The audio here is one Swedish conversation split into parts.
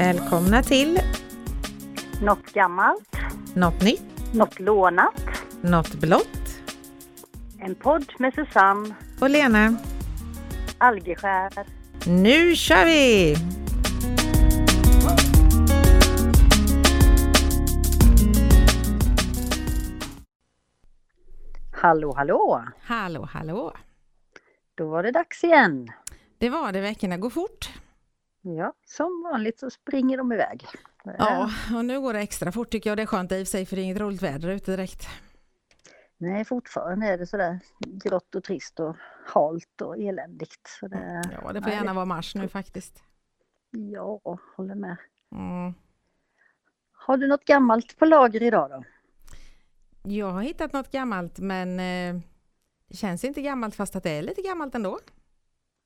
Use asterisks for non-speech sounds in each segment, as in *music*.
Välkomna till Något gammalt, Något nytt, något lånat. Något blått En podd med Susanne och Lena. Algeskär. Nu kör vi! Hallå, hallå! Hallå, hallå! Då var det dags igen. Det var det, veckorna går fort. Ja, som vanligt så springer de iväg. Ja, och nu går det extra fort tycker jag. Det är skönt i och för sig för det är inget roligt väder ute direkt. Nej, fortfarande är det sådär grått och trist och halt och eländigt. Så det, Ja, det får gärna vara mars nu faktiskt. Ja, håller med. Mm. Har du något gammalt på lager idag då? Jag har hittat något gammalt men eh, det känns inte gammalt fast att det är lite gammalt ändå.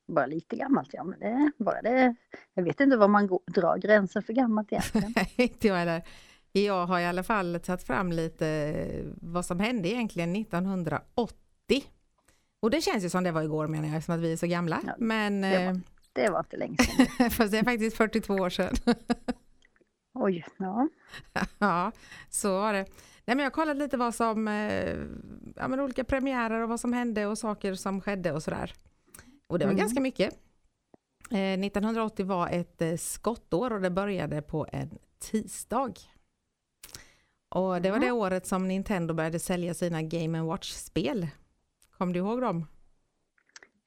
Bara lite gammalt, ja men det bara det. Jag vet inte var man går, drar gränsen för gammalt egentligen. *laughs* Inte jag heller. Jag har i alla fall tagit fram lite eh, vad som hände egentligen 1980. Och det känns ju som det var igår menar jag, som att vi är så gamla. Ja, Men det var- eh, Det var inte länge sedan. *laughs* fast det är faktiskt 42 år sedan. *laughs* Oj, ja. ja, så var det. Nej, men jag kollat lite vad som, eh, ja, men olika premiärer och vad som hände och saker som skedde och sådär. Och det var Mm. ganska mycket. Eh, 1980 var ett eh, skottår och det började på en tisdag. Och det var det året som Nintendo började sälja sina Game Watch-spel. Kommer du ihåg dem?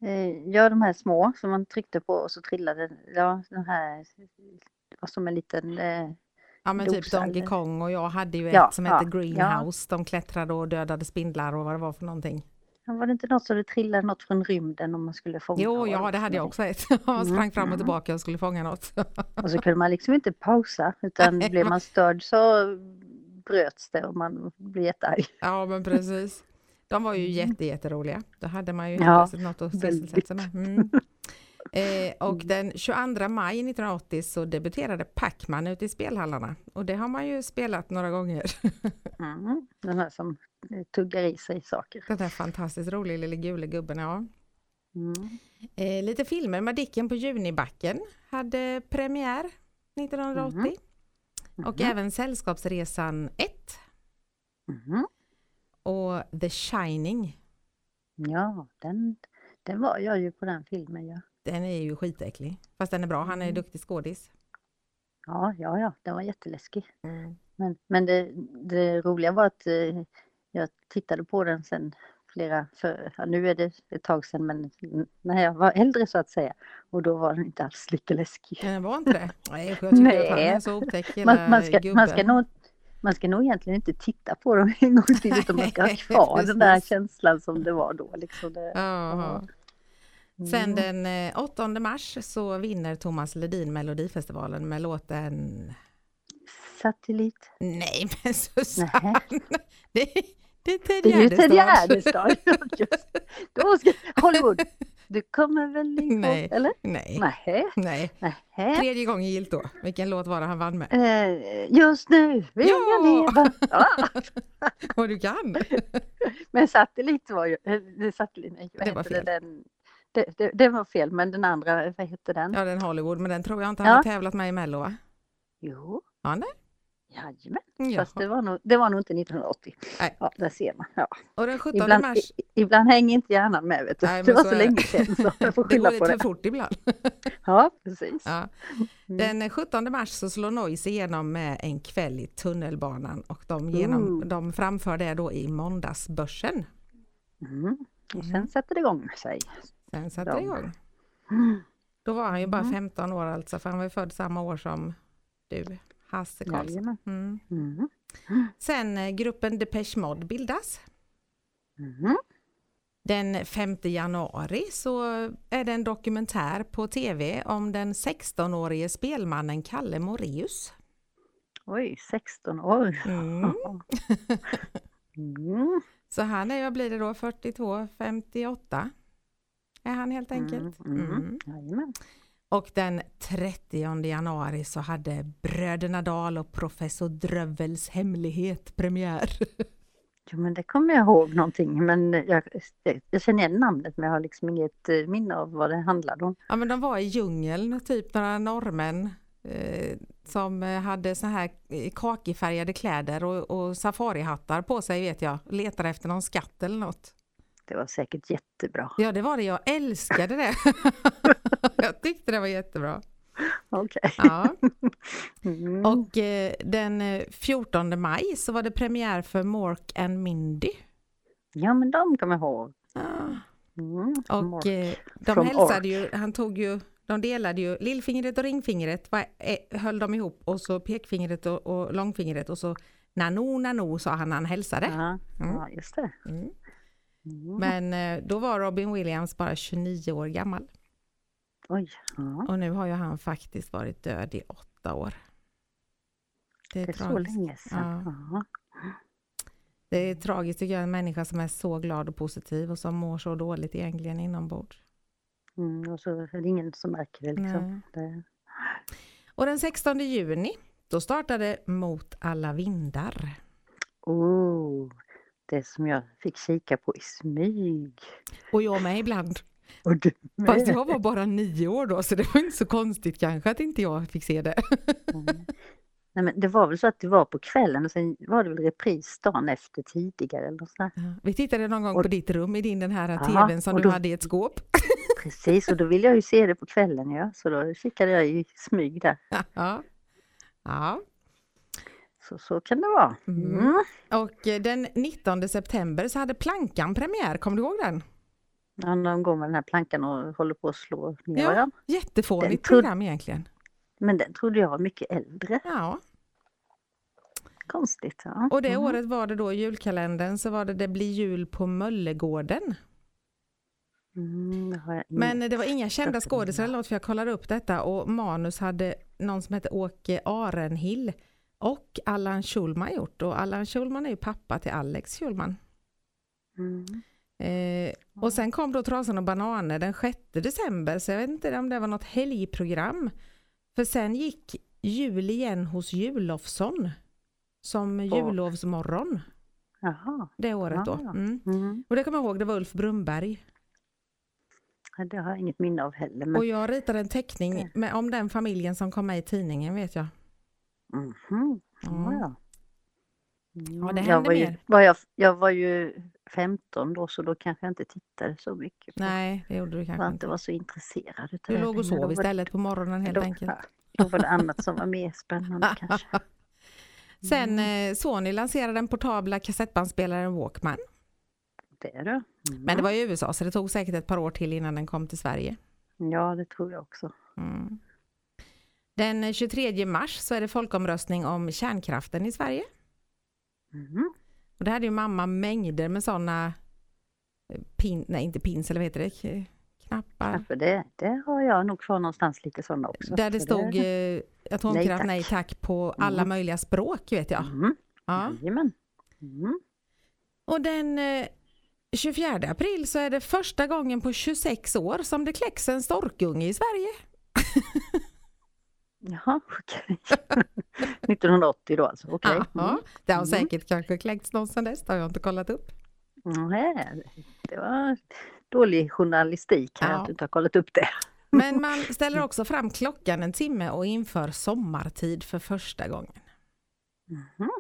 Eh, Ja, de här små som man tryckte på och så trillade, ja, den här, var som en liten, eh, Ja men typ Donkey? Kong och jag hade ju ett Ja, som ja, hette Greenhouse. De klättrade och dödade spindlar och vad det var för någonting. Var det inte något som det trillade något från rymden om man skulle fånga? Jo, ja det hade jag också ett. *laughs* Jag sprang fram och tillbaka och skulle fånga något. *laughs* Och så kunde man liksom inte pausa, utan blev man- man störd så bröts det och man blev jättearg. Ja men precis. De var ju jätte, jätteroliga. Då hade man ju helt Ja, något att sysselsätta sig med. Mm. *laughs* Eh, och den 22 maj 1980 så debuterade Pac-Man ute i spelhallarna. Och det har man ju spelat några gånger. Mm. Den här som tuggar i sig saker. Den här fantastiskt roliga lilla gula gubben. Ja. Mm. Eh, lite filmer. Madicken på Junibacken hade premiär 1980. Och Mhm. även Sällskapsresan 1 Mhm. och The Shining. Ja, den, den var jag ju på den filmen. Ja, Den är ju skitäcklig. Fast den är bra, Mm. han är duktig skådis. ja, ja, ja den var jätteläskig. Men, men det, det roliga var att eh, jag tittade på den sen flera, för, ja, nu är det ett tag sedan, men när jag var äldre så att säga. Och då var den inte alls lika läskig. Den var inte det? Nej, jag tycker att han är Nej. så otäck hela Man, man, ska, gubben. man, ska nog, man ska nog egentligen inte titta på dem en gång till, utan man ska ha Nej, kvar den där känslan som det var då. Liksom det. Mm. Sen den eh, 8 mars så vinner Thomas Ledin Melodifestivalen med låten Satellit. Nej men Susanne! *laughs* Det, det är Ted Det är ju Ted Gärdestad. *laughs* Då ska, Hollywood, du kommer väl ihåg, Nej. eller? Nej, Nej. nej. Nej. Tredje gången gillt då. Vilken låt var det han vann med? Eh, just nu vill Ja. jag leva. Ja. *laughs* Och du kan! *laughs* Men satellit var ju, eh, det satellit, nej, vad Det var fel. den, det, det, det var fel, men den andra, vad heter den? Ja, den Hollywood, men den tror jag inte han Ja. har tävlat med i Mello va? Jo, Ja, nej. Jajamän. Ja. Fast det var, nog, det var nog inte 1980. Nej. Ja, där ser man. Ja. Och den 17 Ibland, mars, i, ibland hänger inte hjärnan med, vet du. Nej, det var så så det. länge sedan så *laughs* jag får det skylla går på lite det. för fort ibland. *laughs* *laughs* Ja, precis. Ja. Mm. Den 17 mars så slår Noise igenom med en kväll i tunnelbanan och de, genom, Ooh. de framför det då i måndagsbörsen. Mm. Och sen Mm. sätter det igång sig. Sen satte det De- igång. Mm. *gasps* Då var han ju bara Mm. 15 år alltså, för han var ju född samma år som du, Hasse Karlsson. Mm. Mm. Sen eh, gruppen Depeche Mode bildas. Mm. Den 5 januari så är det en dokumentär på tv om den 16-årige spelmannen Kalle Moreus. Oj, 16 år. Mm. *laughs* Mm. Så han är, vad blir det då, 42, 58? Är han helt enkelt. Och den 30 januari så hade Bröderna Dahl och Professor Drövels hemlighet premiär. Jo, men det kommer jag ihåg någonting. Men jag, jag känner igen namnet men jag har liksom inget eh, minne av vad det handlade om. Ja men de var i djungeln, typ några norrmän eh, som hade så här kakifärgade kläder och, och safarihattar på sig vet jag. Letade efter någon skatt eller något. Det var säkert jättebra. Ja, det var det. Jag älskade det. *laughs* jag tyckte det var jättebra. Okej. Okay. Ja. *laughs* Mm. Och eh, den 14 maj så var det premiär för Mork and Mindy. Ja, men de kommer jag ihåg. Ja. Mm. Och eh, de hälsade ju, han tog ju, de delade ju lillfingret och ringfingret, var, eh, höll de ihop och så pekfingret och, och långfingret och så nano nano sa han när han hälsade. Ja, mm. ja just det. Mm. Men eh, då var Robin Williams bara 29 år gammal. Oj. Ja. Och nu har ju han faktiskt varit död i åtta år. Det är, det är så länge sedan. Ja. Det är tragiskt tycker jag, en människa som är så glad och positiv och som mår så dåligt egentligen inombords. Mm, och så är det ingen som märker det liksom. Det... Och den 16 juni, då startade Mot alla vindar. Oh, det som jag fick kika på i smyg. Och jag med ibland. *laughs* Och du med. Fast jag var bara nio år då, så det var inte så konstigt kanske att inte jag fick se det. *laughs* Mm. Nej, men det var väl så att det var på kvällen och sen var det väl repris dagen efter tidigare. Eller så ja, vi tittade någon gång och, på ditt rum i din den här aha, tvn som du hade i ett skåp. *laughs* Precis, och då ville jag ju se det på kvällen ja, så då kikade jag i smyg där. Ja. ja. Så, så kan det vara. Mm. Mm. Och eh, den 19 september så hade Plankan premiär, kommer du ihåg den? Ja, de går med den här plankan och håller på att slå ner ja, varandra. Jättefånigt program egentligen. Men den trodde jag var mycket äldre. Ja. Konstigt. Ja. Och det mm. året var det då i julkalendern så var det Det blir jul på Möllegården. Mm, det Men det var inga kända skådisar eller något för jag kollade upp detta och manus hade någon som hette Åke Arenhill och Allan Schulman gjort och Allan Schulman är ju pappa till Alex Schulman. Mm. Eh, och sen kom då Trasan och bananer den 6 december så jag vet inte om det var något helgprogram. För sen gick Jul igen hos Julofsson som jullovsmorgon. Jaha. Det året då. Mm. Mm. Och det kommer jag ihåg, det var Ulf Brumberg. Det har jag inget minne av heller. Men... Och jag ritade en teckning med, om den familjen som kom med i tidningen vet jag. Mm -hmm. ja, ja. Ja, det hände jag var, ju, var jag, jag var ju 15 då så då kanske jag inte tittade så mycket. På, Nej, det gjorde du kanske inte. Var så intresserad. Du låg och sov istället på morgonen helt då, enkelt. *laughs* Då var det annat som var mer spännande *laughs* kanske. Sen mm. eh, Sony lanserade den portabla kassettbandspelaren Walkman. Det är det. Mm. Men det var i USA så det tog säkert ett par år till innan den kom till Sverige. Ja, det tror jag också. Mm. Den 23 mars så är det folkomröstning om kärnkraften i Sverige. Mm. Och det hade ju mamma mängder med sådana eh, pin, nej inte pins eller vad heter det? Knappar. Knappar det, det har jag nog kvar någonstans lite sådana också. Där det stod det... Eh, atomkraft nej tack. nej tack på alla mm. möjliga språk vet jag. Mm. Ja. Jajamän. Mm. Och den eh, 24 april så är det första gången på 26 år som det kläcks en storkunge i Sverige. *laughs* Jaha, okej. *laughs* Okay. 1980 då alltså, okej. Okay. Mm. Det har mm. säkert kanske kläckts någon sedan dess, det har jag inte kollat upp. Nej, det var dålig journalistik här ja. att du inte har kollat upp det. *laughs* Men man ställer också fram klockan en timme och inför sommartid för första gången. Mm.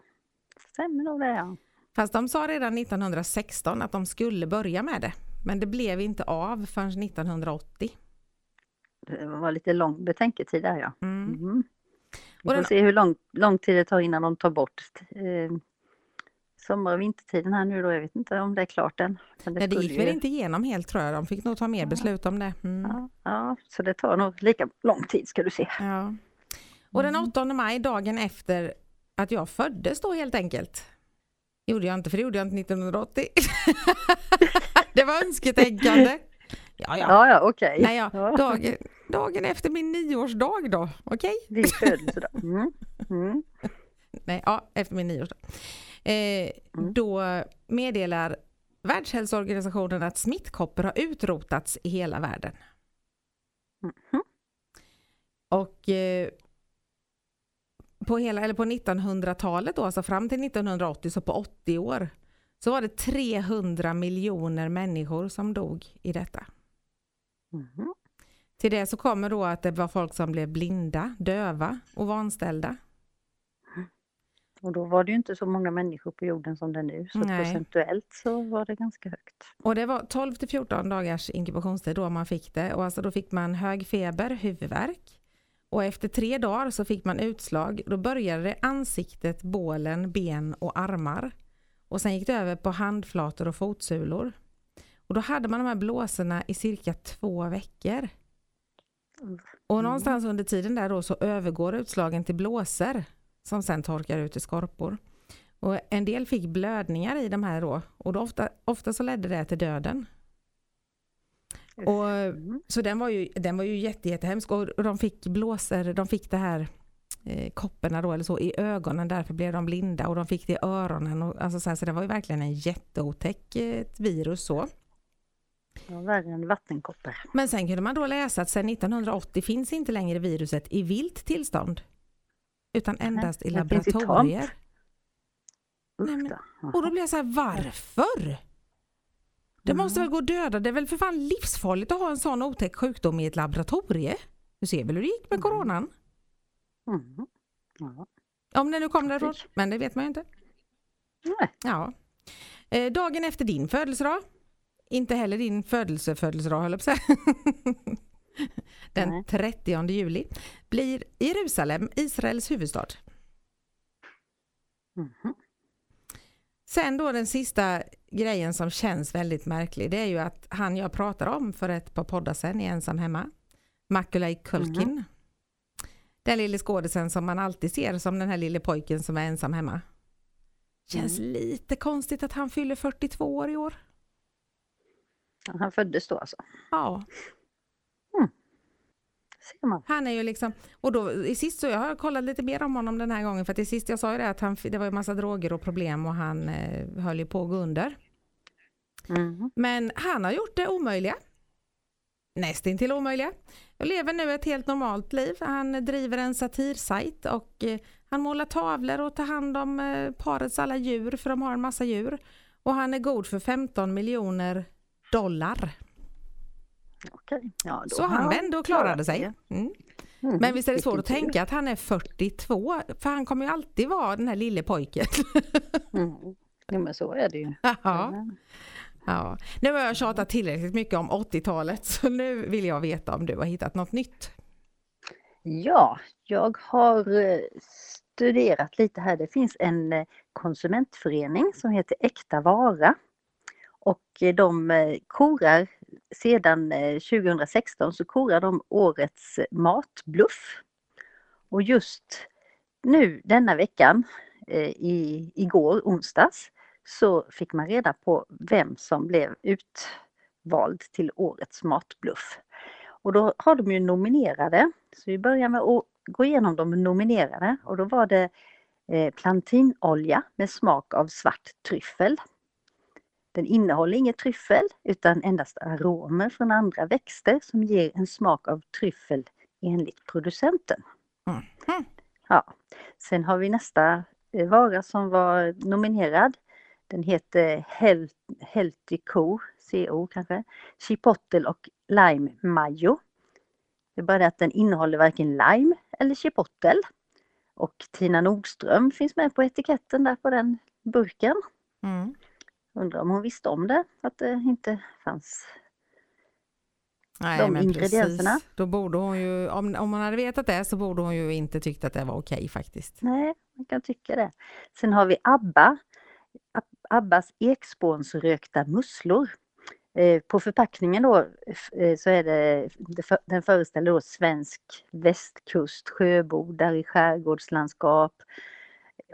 Stämmer nog det ja. Fast de sa redan 1916 att de skulle börja med det. Men det blev inte av förrän 1980 det var lite lång betänketid där ja. Mm. Mm. Vi får den... se hur lång, lång tid det tar innan de tar bort eh, sommar och vintertiden här nu då. Jag vet inte om det är klart än. Men det, Nej, det gick ju... väl inte igenom helt tror jag. De fick nog ta mer ja. beslut om det. Mm. Ja, ja, så det tar nog lika lång tid ska du se. Ja. Och den 8 mm. maj, dagen efter att jag föddes då helt enkelt. Gjorde jag inte, för det gjorde jag inte 1980. *laughs* det var önsketänkande. Ja, ja, ja, ja okej. Okay. ja. dagen, dagen efter min nioårsdag då, okej? Okay? Din födelsedag. Mm. Mm. Nej, ja, efter min nioårsdag. Eh, mm. Då meddelar Världshälsoorganisationen att smittkoppor har utrotats i hela världen. Mm. Och eh, på, hela, eller på 1900-talet då, alltså fram till 1980, så på 80 år, så var det 300 miljoner människor som dog i detta. Mm. Till det så kommer då att det var folk som blev blinda, döva och vanställda. Och då var det ju inte så många människor på jorden som det är nu, så Nej. procentuellt så var det ganska högt. Och det var 12 till 14 dagars inkubationstid då man fick det och alltså då fick man hög feber, huvudvärk och efter tre dagar så fick man utslag. Då började det ansiktet, bålen, ben och armar och sen gick det över på handflator och fotsulor. Och då hade man de här blåsorna i cirka två veckor. Och någonstans under tiden där då så övergår utslagen till blåsor som sen torkar ut i skorpor. Och en del fick blödningar i de här då och då ofta, ofta så ledde det till döden. Och, Mm. så den var ju, den var ju jätte, jättehemsk och de fick blåsor, de fick det här eh, kopporna då eller så i ögonen, därför blev de blinda och de fick det i öronen. Och, alltså så, här, så det var ju verkligen en jätteotäck eh, virus så. Var värre än vattenkoppor. Men sen kunde man då läsa att sedan 1980 finns inte längre viruset i vilt tillstånd. Utan endast finns i laboratorier. Nej, men-. Och då blir jag så här, varför? Det måste väl gå att döda, det är väl för fan livsfarligt att ha en sån otäck sjukdom i ett laboratorie. Du ser väl hur det gick med Mm. coronan? Mm. Ja. Om det nu kom därifrån, men det vet man ju inte. Nej. Ja. Eh, dagen efter din födelsedag, inte heller din födelsefödelsedag höll jag på att säga. *laughs* Den Nej. 30 juli blir Jerusalem Israels huvudstad. Mhm. Sen då den sista grejen som känns väldigt märklig, det är ju att han jag pratade om för ett par poddar sedan i Ensam hemma, Macaulay Culkin. Den lille skådisen som man alltid ser som den här lille pojken som är ensam hemma. Känns lite konstigt att han fyller 42 år i år. Han föddes då alltså. Ja, Ser man. han är ju liksom, och då i sist så jag har kollat lite mer om honom den här gången för att i sist jag sa ju det att han, det var ju massa droger och problem och han eh, höll ju på att gå under. Mhm. Men han har gjort det omöjliga. Nästintill omöjliga. Och lever nu ett helt normalt liv. Han driver en satirsajt och eh, han målar tavlor och tar hand om eh, parets alla djur för de har en massa djur. Och han är god för 15 miljoner dollar. Okej. Ja, Så han vände och klarade sig. Mm. Mhm. Men visst är det svårt att tänka att han är 42, för han kommer ju alltid vara den här lille pojken. *laughs* Mm. Jo, men så är det ju. ja. Ja. Nu har jag tjatat tillräckligt mycket om 80-talet så nu vill jag veta om du har hittat något nytt. Ja, jag har eh, studerat lite här. Det finns en eh, konsumentförening som heter Äkta Vara. Och eh, de eh, korar sedan eh, 2016 så korar de årets matbluff. Och just nu denna veckan, i, igår onsdags, så fick man reda på vem som blev utvald till årets matbluff. Och då har de ju nominerade, så vi börjar med att gå igenom de nominerade och då var det plantinolja med smak av svart tryffel. Den innehåller inget tryffel utan endast aromer från andra växter som ger en smak av tryffel enligt producenten. Mhm. Ja. Sen har vi nästa eh, vara som var nominerad. Den heter Health, Healthy Co, CO kanske, chipotle och lime mayo. Det är bara det att den innehåller varken lime eller chipotle. Och Tina Nordström finns med på etiketten där på den burken. Mm. Undrar om hon visste om det, att det inte fanns. Nej, De men ingredienserna. Precis. Då borde hon ju, om, om hon hade vetat det så borde hon ju inte tyckt att det var okej faktiskt. Nej, man kan tycka det. Sen har vi ABBA. Ab- Abbas ekspånsrökta musslor. Eh, På förpackningen då eh, så är det, den föreställer då svensk västkust, sjöbodar i skärgårdslandskap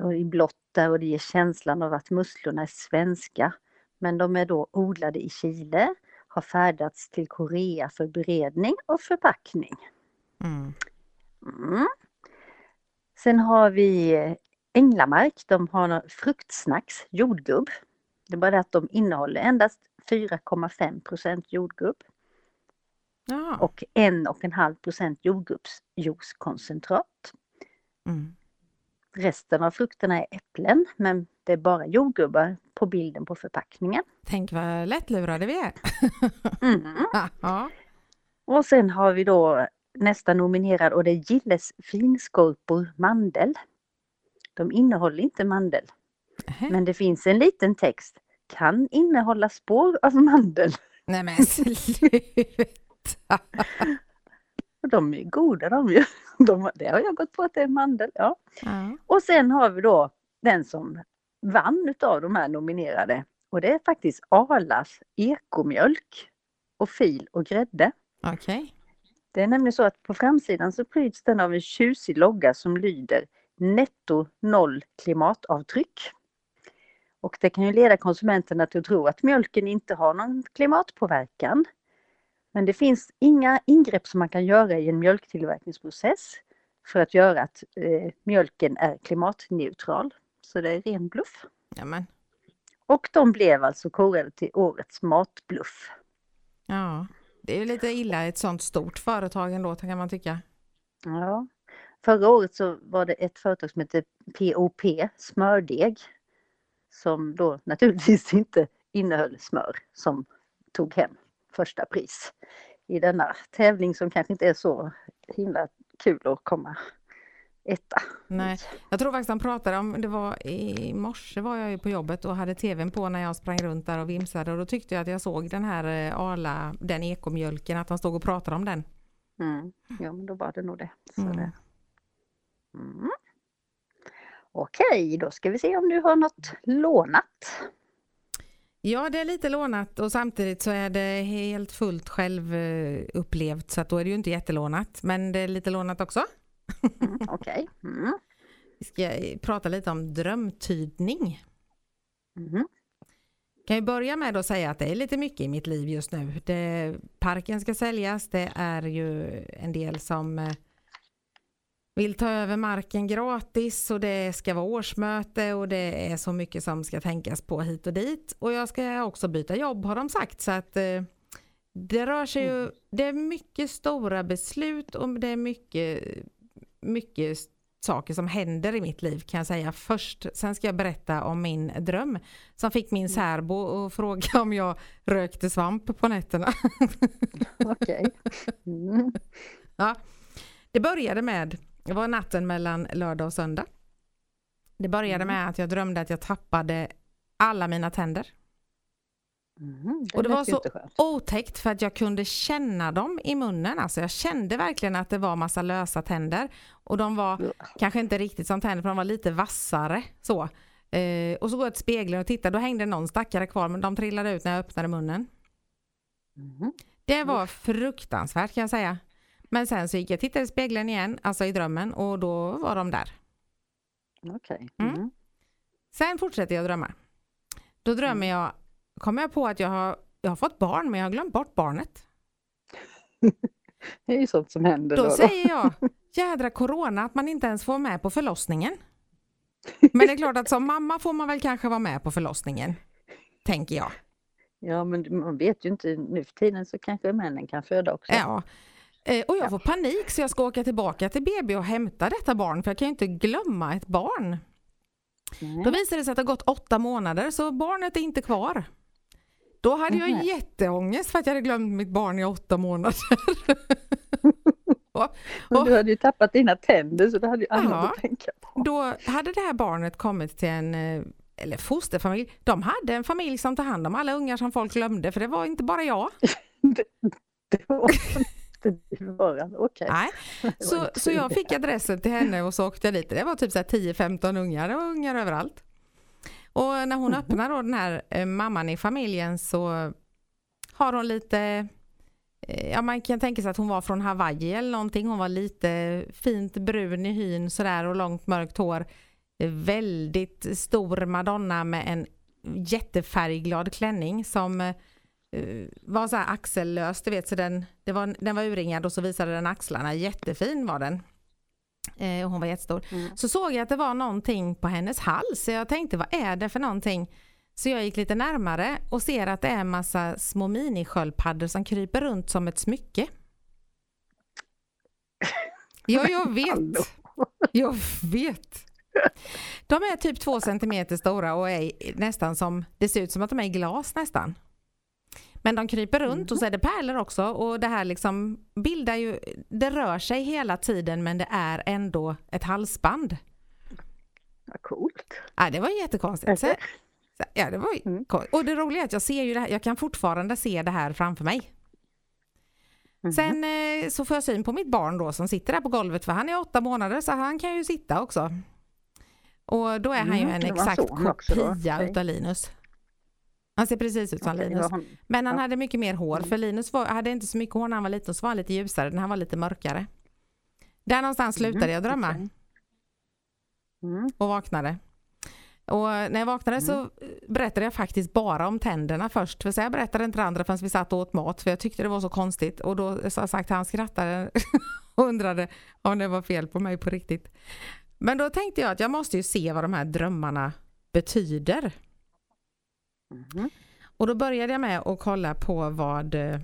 och i blått där och det ger känslan av att musslorna är svenska. Men de är då odlade i Chile, har färdats till Korea för beredning och förpackning. Mm. Mm. Sen har vi Änglamark, de har fruktsnacks jordgubb. Det är bara det att de innehåller endast 4,5 procent jordgubb Ja. och 1,5 procent jordgubbsjuicekoncentrat. Mm. Resten av frukterna är äpplen men det är bara jordgubbar på bilden på förpackningen. Tänk vad lättlurade vi är. Mm. *laughs* ja. Och sen har vi då nästa nominerad och det är Gilles finskorpor mandel. De innehåller inte mandel. Nähä. Men det finns en liten text. Kan innehålla spår av mandel. Nej men sluta. *laughs* Och de är goda de ju. *laughs* De, det har jag gått på att det är mandel. Ja. Ja. Och sen har vi då den som vann utav de här nominerade. Och det är faktiskt Arlas ekomjölk och fil och grädde. Okej. Det är nämligen så att på framsidan så pryds den av en tjusig logga som lyder netto noll klimatavtryck. Och det kan ju leda konsumenterna till att tro att mjölken inte har någon klimatpåverkan. Men det finns inga ingrepp som man kan göra i en mjölktillverkningsprocess för att göra att eh, mjölken är klimatneutral. Så det är ren bluff. Jamen. Och de blev alltså korade till årets matbluff. Ja. Det är ju lite illa ett sånt stort företag ändå kan man tycka. Ja. Förra året så var det ett företag som hette POP, smördeg, som då naturligtvis inte innehöll smör som tog hem första pris i denna tävling som kanske inte är så himla kul att komma etta. Nej, jag tror faktiskt han pratade om, det var i morse var jag ju på jobbet och hade tvn på när jag sprang runt där och vimsade och då tyckte jag att jag såg den här eh, Arla, den ekomjölken, att han stod och pratade om den. Mm. Ja, men då var det nog det. Så Mm. det. Mm. Okej, då ska vi se om du har något lånat. Ja, det är lite lånat och samtidigt så är det helt fullt själv eh, så att då är det ju inte jättelånat men det är lite lånat också. Mm. Okej. Mm. Vi ska eh, prata lite om drömtydning. Mm. Kan ju börja med att säga att det är lite mycket i mitt liv just nu. Det, parken ska säljas, det är ju en del som eh, vill ta över marken gratis och det ska vara årsmöte och det är så mycket som ska tänkas på hit och dit. Och jag ska också byta jobb har de sagt så att eh, det rör sig ju, det är mycket stora beslut och det är mycket, mycket saker som händer i mitt liv kan jag säga först. Sen ska jag berätta om min dröm som fick min särbo att fråga om jag rökte svamp på nätterna. Okej. *laughs* Mm. Ja, det började med, det var natten mellan lördag och söndag. Det började Mm. med att jag drömde att jag tappade alla mina tänder. Mm. Och det var så-. Otäckt för att jag kunde känna dem i munnen. Alltså jag kände verkligen att det var massa lösa tänder. Och de var Ja. kanske inte riktigt som tänder för de var lite vassare. Så. Eh, och så går jag till spegeln och tittar, då hängde någon stackare kvar men de trillade ut när jag öppnade munnen. Mm. Det var fruktansvärt kan jag säga. Men sen så gick jag och tittade i spegeln igen, alltså i drömmen och då var de där. Okej. Mm. Mm. Sen fortsätter jag drömma. Då drömmer jag, kommer jag på att jag har, jag har fått barn men jag har glömt bort barnet. *laughs* Det är ju sånt som händer Då då. säger jag, *laughs* jädra corona, att man inte ens får med på förlossningen. Men det är klart att som mamma får man väl kanske vara med på förlossningen. Tänker jag. Ja, men man vet ju inte. Nu för tiden så kanske männen kan föda också. Ja. Eh, Och jag får panik så jag ska åka tillbaka till BB och hämta detta barn för jag kan ju inte glömma ett barn. Nej. Då visade det sig att det gått åtta månader så barnet är inte kvar. Då hade jag Nej. jätteångest för att jag hade glömt mitt barn i åtta månader. *laughs* och, Men och du hade ju tappat dina tänder så du hade ju annat Ja. att tänka på. då hade det här barnet kommit till en eh, eller fosterfamilj. De hade en familj som tog hand om alla ungar som folk glömde för det var inte bara jag. *laughs* Det, det var det var okej. Nej. *laughs* Det var Så, inte så jag fick adressen till henne och så åkte jag dit. Det var typ så här 10-15 ungar, det var ungar överallt. Och när hon Mhm. öppnar då den här eh, mamman i familjen så har hon lite, eh, ja man kan tänka sig att hon var från Hawaii eller någonting. Hon var lite fint brun i hyn sådär och långt mörkt hår. Väldigt stor madonna med en jättefärgglad klänning som eh, var så här axellös, du vet, så den, det var, den var urringad och så visade den axlarna, jättefin var den. Eh, och hon var jättestor. Mm. Så såg jag att det var någonting på hennes hals, så jag tänkte vad är det för någonting? Så jag gick lite närmare och ser att det är en massa små minisköldpaddor som kryper runt som ett smycke. Ja, jag *laughs* vet. Jag vet. De är typ två centimeter stora och är nästan som, det ser ut som att de är i glas nästan. Men de kryper runt och så är det pärlor också och det här liksom bildar ju, det rör sig hela tiden men det är ändå ett halsband. Vad coolt. Ja, det var jättekonstigt. Så, ja, det var Mm. Och det roliga är att jag ser ju det här, jag kan fortfarande se det här framför mig. Mhm. Sen eh, så får jag syn på mitt barn då som sitter där på golvet för han är åtta månader så han kan ju sitta också. Och då är han ju Mm, en exakt kopia utav Linus. Han ser precis ut som Linus. Men han hade mycket mer hår Mm. för Linus var, hade inte så mycket hår när han var liten så var han lite ljusare, den här var lite mörkare. Där någonstans slutade jag drömma. Mm. och vaknade. Och när jag vaknade så berättade jag faktiskt bara om tänderna först. För så jag berättade inte det andra förrän vi satt och åt mat för jag tyckte det var så konstigt. Och då jag sagt han skrattade *laughs* och undrade om det var fel på mig på riktigt. Men då tänkte jag att jag måste ju se vad de här drömmarna betyder. Mhm. Och då började jag med att kolla på vad, eh,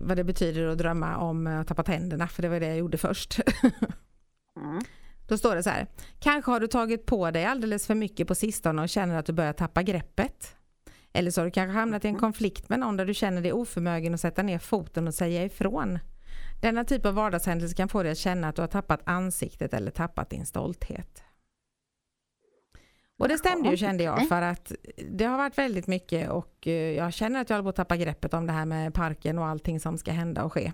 vad det betyder att drömma om att tappa tänderna, för det var det jag gjorde först. Mm. Då står det så här. Kanske har du tagit på dig alldeles för mycket på sistone och känner att du börjar tappa greppet. Eller så har du kanske hamnat i en konflikt med någon där du känner dig oförmögen att sätta ner foten och säga ifrån. Denna typ av vardagshändelse kan få dig att känna att du har tappat ansiktet eller tappat din stolthet. Och det stämde ju kände jag okej. för att det har varit väldigt mycket och eh, jag känner att jag håller på att tappa greppet om det här med parken och allting som ska hända och ske.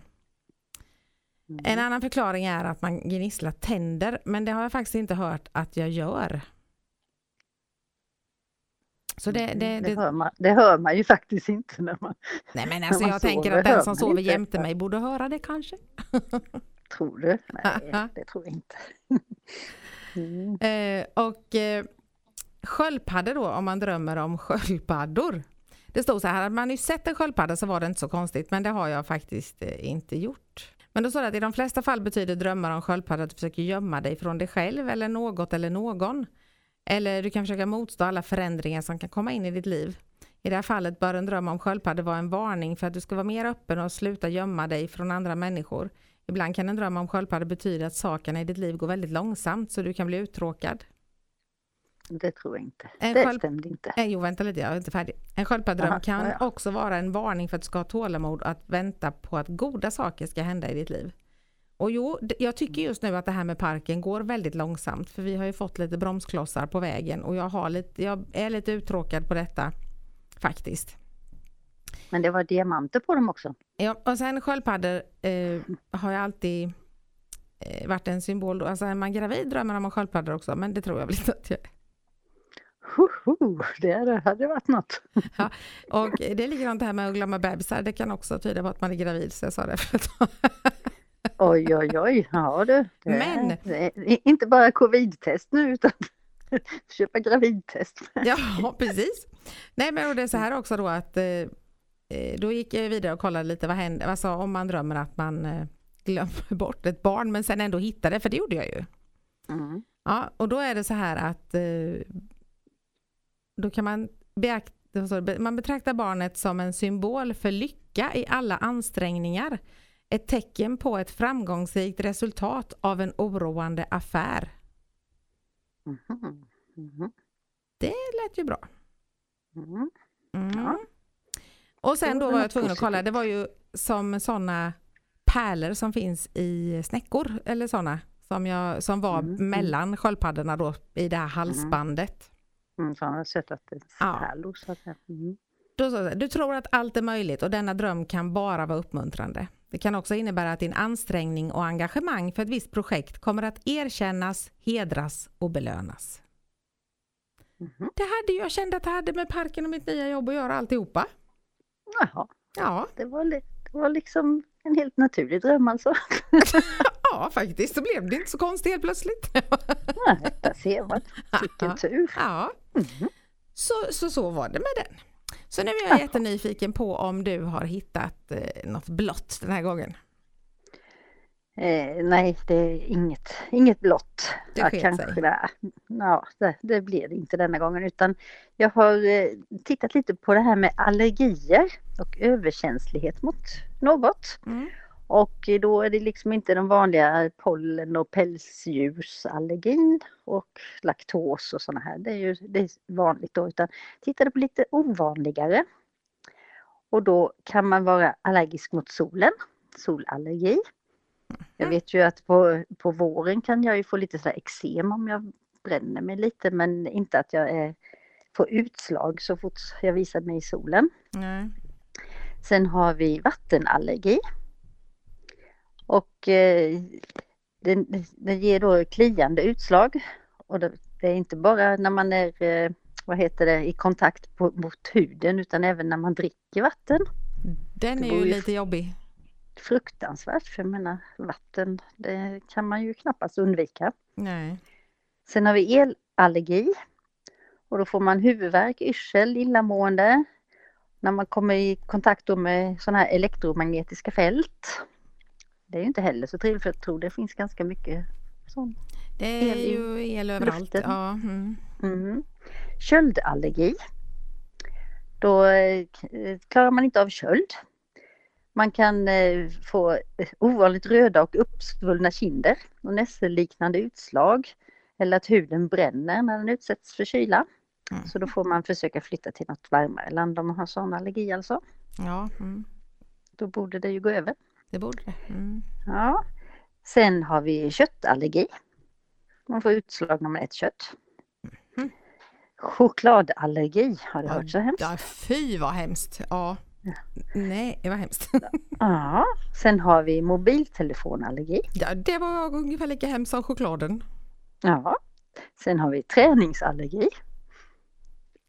Mm. En annan förklaring är att man gnisslar tänder, men det har jag faktiskt inte hört att jag gör. Så det, det, Mm, det, det, hör man, det hör man ju faktiskt inte när man nej men alltså jag tänker sover, att den som sover jämte mig borde höra det kanske. *laughs* tror du. Nej, *laughs* det tror jag inte. *laughs* Mm. Eh, och eh, sköldpaddor då, om man drömmer om sköldpaddor. Det stod så här, hade man ju sett en sköldpadda så var det inte så konstigt, men det har jag faktiskt eh, inte gjort. Men då står det att i de flesta fall betyder drömmar om sköldpaddor att du försöker gömma dig från dig själv eller något eller någon. Eller du kan försöka motstå alla förändringar som kan komma in i ditt liv. I det här fallet bör en dröm om sköldpaddor vara en varning för att du ska vara mer öppen och sluta gömma dig från andra människor. Ibland kan en dröm om sköldpaddor betyda att sakerna i ditt liv går väldigt långsamt så du kan bli uttråkad. Det tror jag inte. En det sköld- stämde inte. Eh, jo, vänta lite, jag är inte färdig. En sköldpaddedröm kan ja, ja. också vara en varning för att du ska ha tålamod att vänta på att goda saker ska hända i ditt liv. Och jo, jag tycker just nu att det här med parken går väldigt långsamt för vi har ju fått lite bromsklossar på vägen och jag, har lite, jag är lite uttråkad på detta faktiskt. Men det var diamanter på dem också. Ja, och sen sköldpaddor eh, har jag alltid eh, varit en symbol. Då. Alltså är man gravid drömmer man om sköldpaddor också men det tror jag väl inte att jag är. Hoho, det hade varit något. *laughs* Och det är likadant det här med att glömma bebisar. Det kan också tyda på att man är gravid så jag sa det för att *laughs* Oj, oj, oj. Ja du. Men- är inte bara covid-test nu utan *laughs* köpa gravidtest. Ja, precis. Nej, men och det är så här också då att eh, eh, då gick jag vidare och kollade lite vad händer, alltså om man drömmer att man eh, glömmer bort ett barn men sen ändå hittar det, för det gjorde jag ju. Mm. Ja, och då är det så här att då kan man beakta, man betraktar barnet som en symbol för lycka i alla ansträngningar. Ett tecken på ett framgångsrikt resultat av en oroande affär. Mhm. Mhm. Det lät ju bra. Mm. Mm. Ja. Och sen då var jag tvungen att kolla, det var ju som sådana pärlor som finns i snäckor eller sådana som, jag, som var Mm, mm. mellan sköldpaddorna då i det här halsbandet. Mm, så han har sett att det är Ja. pärlor så. Mm. Då jag, du tror att allt är möjligt och denna dröm kan bara vara uppmuntrande. Det kan också innebära att din ansträngning och engagemang för ett visst projekt kommer att erkännas, hedras och belönas. Mhm. Det hade jag kände att det hade med parken och mitt nya jobb att göra alltihopa. Jaha, Ja, det var, det var liksom en helt naturlig dröm alltså. *laughs* ja faktiskt så blev det inte så konstigt helt plötsligt. Nej, där ser man. Vilken tur. Ja, Mhm. så, så så var det med den. Så nu är jag jättenyfiken på om du har hittat eh, något blått den här gången. Eh, nej, det är inget, inget blått. Det Ja, kanske sig. det, ja, det, det blir det inte denna gången utan jag har eh, tittat lite på det här med allergier och överkänslighet mot något. Mm. Och då är det liksom inte den vanliga pollen och pälsdjursallergin och laktos och sådana här. Det är ju det är vanligt då utan tittade på lite ovanligare. Och då kan man vara allergisk mot solen, solallergi. Jag vet ju att på, på våren kan jag ju få lite så eksem om jag bränner mig lite men inte att jag är, får utslag så fort jag visar mig i solen. Nej. Sen har vi vattenallergi. Och eh, den, den ger då kliande utslag. Och det, det, är inte bara när man är eh, vad heter det, i kontakt på, mot huden utan även när man dricker vatten. Den är ju lite jobbig. Fruktansvärt, för jag menar vatten, det kan man ju knappast undvika. Nej. Sen har vi elallergi. Och då får man huvudvärk, yrsel, illamående. När man kommer i kontakt med sådana här elektromagnetiska fält. Det är ju inte heller så trevligt för jag tror det finns ganska mycket sån Det är ju el överallt. Ja. Mm. Mm. Köldallergi. Då eh, klarar man inte av köld. Man kan eh, få ovanligt röda och uppsvullna kinder och nässelliknande utslag. Eller att huden bränner när den utsätts för kyla. Mm. Så då får man försöka flytta till något varmare land om man har sån allergi alltså. Ja. Mm. Då borde det ju gå över. Det borde det. Mm. Ja. Sen har vi köttallergi. Man får utslag när man äter kött. Mm. Chokladallergi, har du ja, hört så hemskt? Ja, fy vad hemskt! Ja. ja. Nej, det var hemskt. ja, sen har vi mobiltelefonallergi. Ja, det var ungefär lika hemskt som chokladen. Ja. Sen har vi träningsallergi.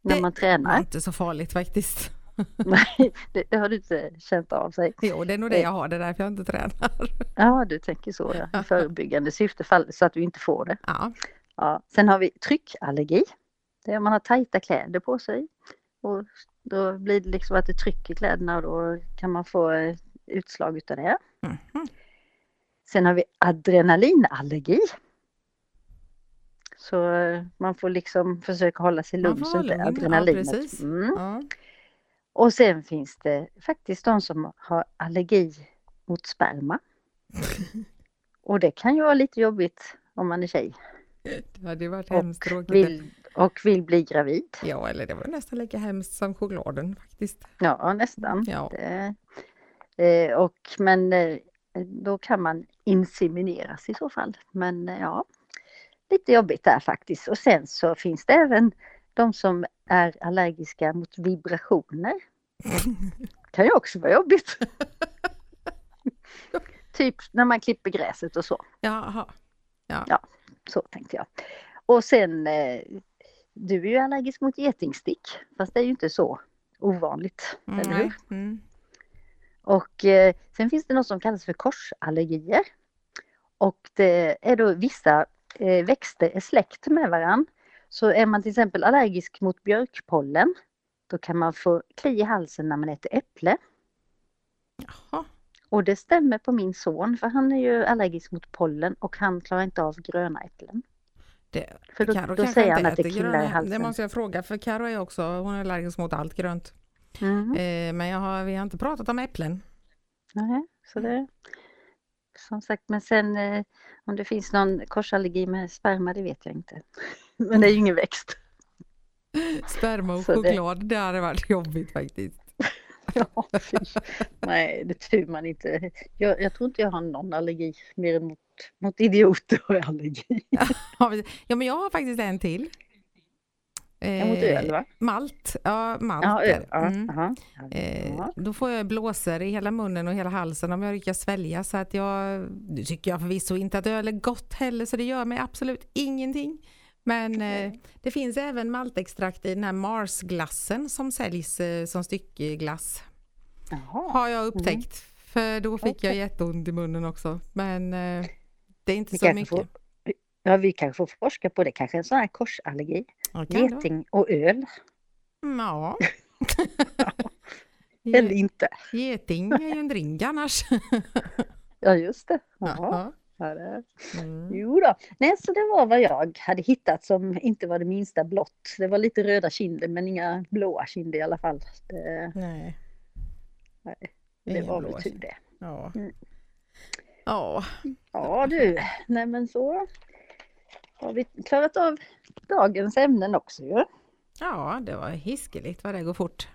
När det man tränar. Det är inte så farligt faktiskt. *laughs* Nej, det, det, har du inte känt av sig. Jo, det är nog det jag har, det är därför jag inte tränar. Ja, du tänker så ja. I *laughs* förebyggande syfte så att du inte får det. Ja. ja. Sen har vi tryckallergi. Det är om man har tajta kläder på sig. Och då blir det liksom att det trycker kläderna och då kan man få utslag utav det. Mm. Sen har vi adrenalinallergi. Så man får liksom försöka hålla sig lugn så inte adrenalinet. Ja, mm. ja. Och sen finns det faktiskt de som har allergi mot sperma. *laughs* och det kan ju vara lite jobbigt om man är tjej. Det hade varit hemskt tråkigt. Vill, och vill bli gravid. Ja, eller det var nästan lika hemskt som chokladen faktiskt. Ja, nästan. Ja. Det, eh, och, men eh, då kan man insemineras i så fall. Men eh, ja, lite jobbigt där faktiskt. Och sen så finns det även de som är allergiska mot vibrationer. kan ju också vara jobbigt. *laughs* typ när man klipper gräset och så. Jaha. Ja. ja, så tänkte jag. Och sen, eh, du är ju allergisk mot getingstick, fast det är ju inte så ovanligt, mm, eller hur? Mm. Och eh, sen finns det något som kallas för korsallergier. Och det är då vissa eh, växter är släkt med varandra. Så är man till exempel allergisk mot björkpollen, då kan man få kli i halsen när man äter äpple. Jaha. Och det stämmer på min son, för han är ju allergisk mot pollen och han klarar inte av gröna äpplen. Det, för då, Karo då säger han att det killar i halsen. Det måste jag fråga, för Karo är också, hon är allergisk mot allt grönt. Mm. Eh, men jag har, vi har inte pratat om äpplen. Nej, så det som sagt, men sen eh, om det finns någon korsallergi med sperma, det vet jag inte. *laughs* men det är ju ingen växt. Sperma och så choklad, det... det hade varit jobbigt faktiskt. *laughs* ja, Nej, det tror man inte. Jag, jag, tror inte jag har någon allergi mer än mot, mot idioter och *laughs* allergi. ja, men jag har faktiskt en till. Eh, mot öl va? Malt, ja malt. Ja, öl. Ja, mm. aha. Eh, då får jag blåsor i hela munnen och hela halsen om jag lyckas svälja så att jag, nu tycker jag förvisso inte att öl är gott heller så det gör mig absolut ingenting. Men eh, det finns även maltextrakt i den här Mars-glassen som säljs eh, som styckeglass. Jaha. Har jag upptäckt. Mm. För då fick okay. jag jätteont i munnen också. Men eh, det är inte vi så mycket. Får, ja, vi kanske får forska på det. Kanske en sån här korsallergi. Ja, Geting och öl. Mm, ja. *laughs* Eller inte. Geting är ju en drink annars. *laughs* ja, just det. Jaha. Mm. Jo då. Nej, så det var vad jag hade hittat som inte var det minsta blått. Det var lite röda kinder men inga blåa kinder i alla fall. Det, nej. nej. Det var väl tur det. Ja. Mm. Ja. Ja du, nej men så har vi klarat av dagens ämnen också ju. Ja, det var hiskeligt vad det går fort.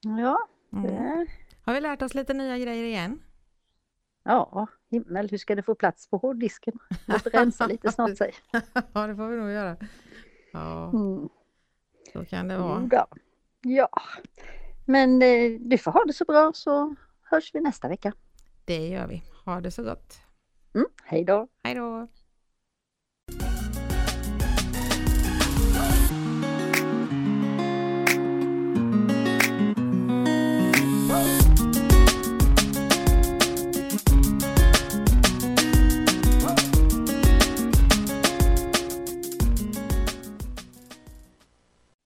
Ja, Mm. Har vi lärt oss lite nya grejer igen? Ja, himmel, hur ska det få plats på hårddisken? Måste rensa lite snart säg. *laughs* ja, det får vi nog göra. Ja, mm. så kan det vara. Ja, ja. men eh, du får ha det så bra så hörs vi nästa vecka. Det gör vi. Ha det så gott. Mm, hej då. Hej då.